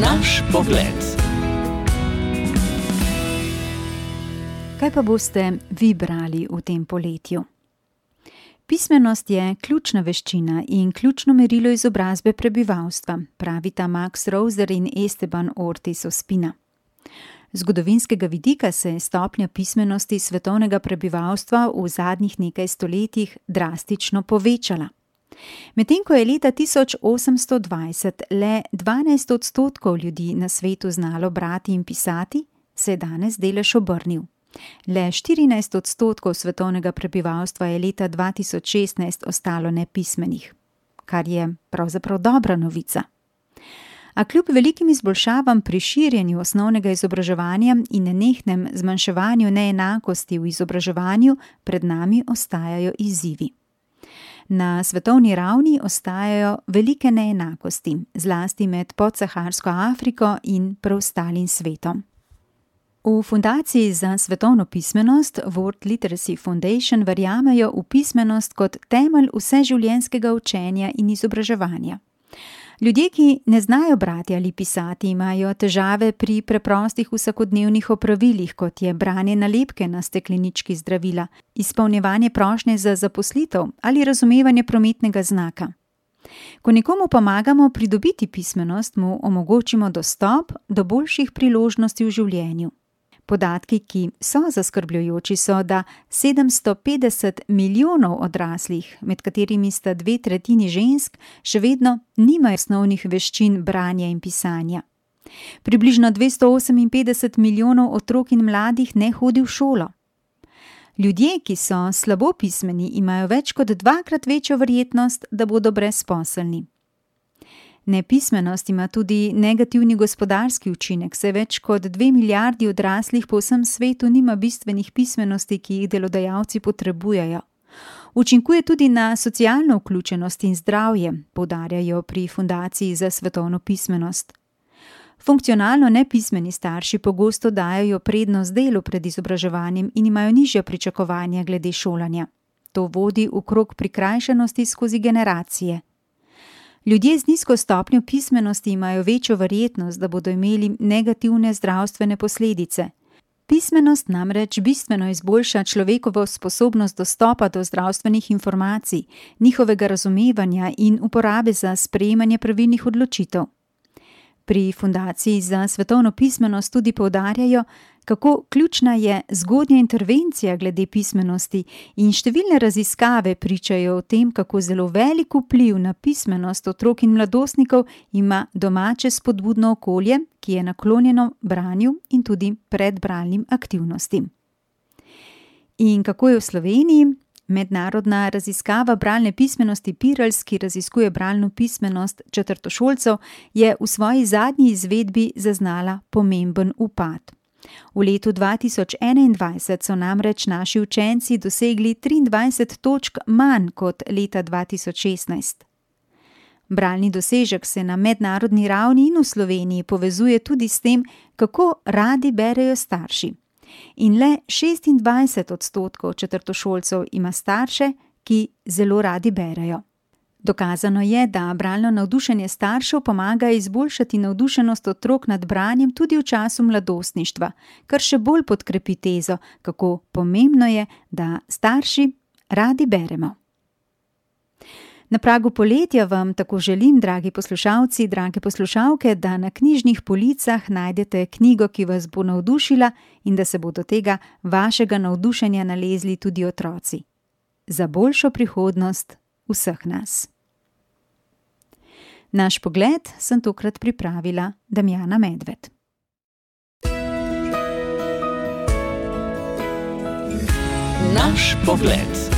Naš pogled. Kaj pa boste vi brali v tem poletju? Pismenost je ključna veščina in ključno merilo izobrazbe prebivalstva, pravita Max Roser in Esteban Ortiz Ospina. Zgodovinskega vidika se je stopnja pismenosti svetovnega prebivalstva v zadnjih nekaj stoletjih drastično povečala. Medtem ko je leta 1820 le 12 odstotkov ljudi na svetu znalo brati in pisati, se je danes delež obrnil. Le 14 odstotkov svetovnega prebivalstva je leta 2016 ostalo nepismenih, kar je pravzaprav dobra novica. A kljub velikim izboljšavam pri širjenju osnovnega izobraževanja in nenehnem zmanjševanju neenakosti v izobraževanju, pred nami ostajajo izzivi. Na svetovni ravni ostajajo velike neenakosti, zlasti med podsaharsko Afriko in preostalim svetom. V Fundaciji za svetovno pismenost World Literacy Foundation verjamejo v pismenost kot temelj vseživljenjskega učenja in izobraževanja. Ljudje, ki ne znajo brati ali pisati, imajo težave pri preprostih vsakodnevnih opravilih, kot je branje nalepke na steklenički zdravila, izpolnjevanje prošnje za zaposlitev ali razumevanje prometnega znaka. Ko nekomu pomagamo pridobiti pismenost, mu omogočimo dostop do boljših priložnosti v življenju. Podatki, ki so zaskrbljujoči, so, da 750 milijonov odraslih, med katerimi sta dve tretjini žensk, še vedno nimajo osnovnih veščin branja in pisanja. Približno 258 milijonov otrok in mladih ne hodi v šolo. Ljudje, ki so slabo pismeni, imajo več kot dvakrat večjo verjetnost, da bodo brezposelni. Nepismenost ima tudi negativni gospodarski učinek, saj več kot dve milijardi odraslih po vsem svetu nima bistvenih pismenosti, ki jih delodajalci potrebujejo. Učinkuje tudi na socialno vključenost in zdravje, poudarjajo pri Fundaciji za svetovno pismenost. Funkcionalno nepismeni starši pogosto dajo prednost delu pred izobraževanjem in imajo nižje pričakovanja glede šolanja. To vodi v krog prikrajšanosti skozi generacije. Ljudje z nizko stopnjo pismenosti imajo večjo verjetnost, da bodo imeli negativne zdravstvene posledice. Pismenost namreč bistveno izboljša človekovo sposobnost dostopa do zdravstvenih informacij, njihovega razumevanja in uporabe za sprejemanje pravilnih odločitev. Pri Fundaciji za svetovno pismenost tudi poudarjajo, kako ključna je zgodnja intervencija glede pismenosti, in številne raziskave pričajo o tem, kako zelo velik vpliv na pismenost otrok in mladostnikov ima domače spodbudno okolje, ki je naklonjeno branju in tudi predbralnim aktivnostim. In kako je v Sloveniji? Mednarodna raziskava bralne pismenosti Pirals, ki raziskuje bralno pismenost četrtošolcev, je v svoji zadnji izvedbi zaznala pomemben upad. V letu 2021 so namreč naši učenci dosegli 23 točk manj kot leta 2016. Bralni dosežek se na mednarodni ravni in v Sloveniji povezuje tudi s tem, kako radi berejo starši. In le 26 odstotkov četrtošolcev ima starše, ki zelo radi berejo. Dokazano je, da bralno navdušenje staršev pomaga izboljšati navdušenost otrok nad branjem tudi v času mladostništva, kar še bolj podkrepi tezo, kako pomembno je, da starši radi beremo. Na pragu poletja vam tako želim, dragi poslušalci, drage poslušalke, da na knjižnih policah najdete knjigo, ki vas bo navdušila in da se bo do tega vašega navdušenja nalezli tudi otroci. Za boljšo prihodnost vseh nas. Naš pogled sem tokrat pripravila Damjana Medved. Naš pogled.